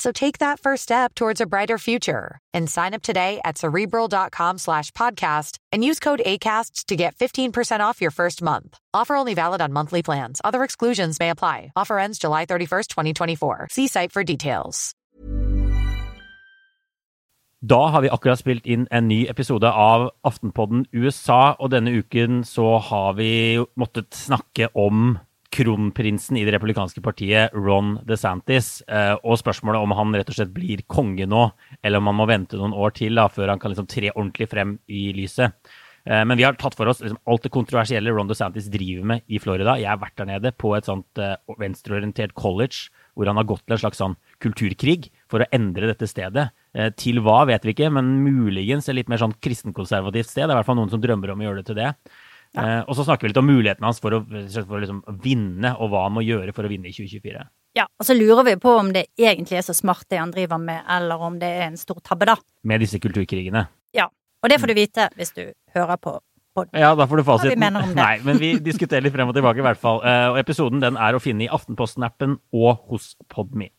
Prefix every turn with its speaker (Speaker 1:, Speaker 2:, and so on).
Speaker 1: So take that first step towards a brighter future and sign up today at cerebral.com slash podcast and use code ACasts to get 15% off your first month. Offer only valid on monthly plans. Other exclusions may apply. Offer ends July 31st, 2024. See site for details.
Speaker 2: Da har vi akkurat spilt inn en ny episode av Aftenpodden USA, og denne uken så har vi måttet snakke om kronprinsen i det republikanske partiet, Ron DeSantis, eh, og spørsmålet om han rett og slett blir konge nå, eller om han må vente noen år til da, før han kan liksom tre ordentlig frem i lyset. Eh, men vi har tatt for oss liksom alt det kontroversielle Ron DeSantis driver med i Florida. Jeg har vært der nede på et sånt uh, venstreorientert college hvor han har gått til en slags sånn kulturkrig for å endre dette stedet. Til hva vet vi ikke, men muligens et litt mer sånn kristenkonservativt sted. Det er i hvert fall noen som drømmer om å gjøre det til det. Ja. Uh, og så snakker vi litt om mulighetene hans for å, for å liksom vinne, og hva han må gjøre for å vinne i 2024.
Speaker 3: Ja, og så lurer vi på om det egentlig er så smart det han driver med, eller om det er en stor tabbe, da.
Speaker 2: Med disse kulturkrigene.
Speaker 3: Ja. Og det får du vite hvis du hører på podden.
Speaker 2: Ja, da får du fasiten. Nei, men vi diskuterer litt frem og tilbake i hvert fall. Uh, og episoden den er å finne i Aftenposten-appen og hos Podme.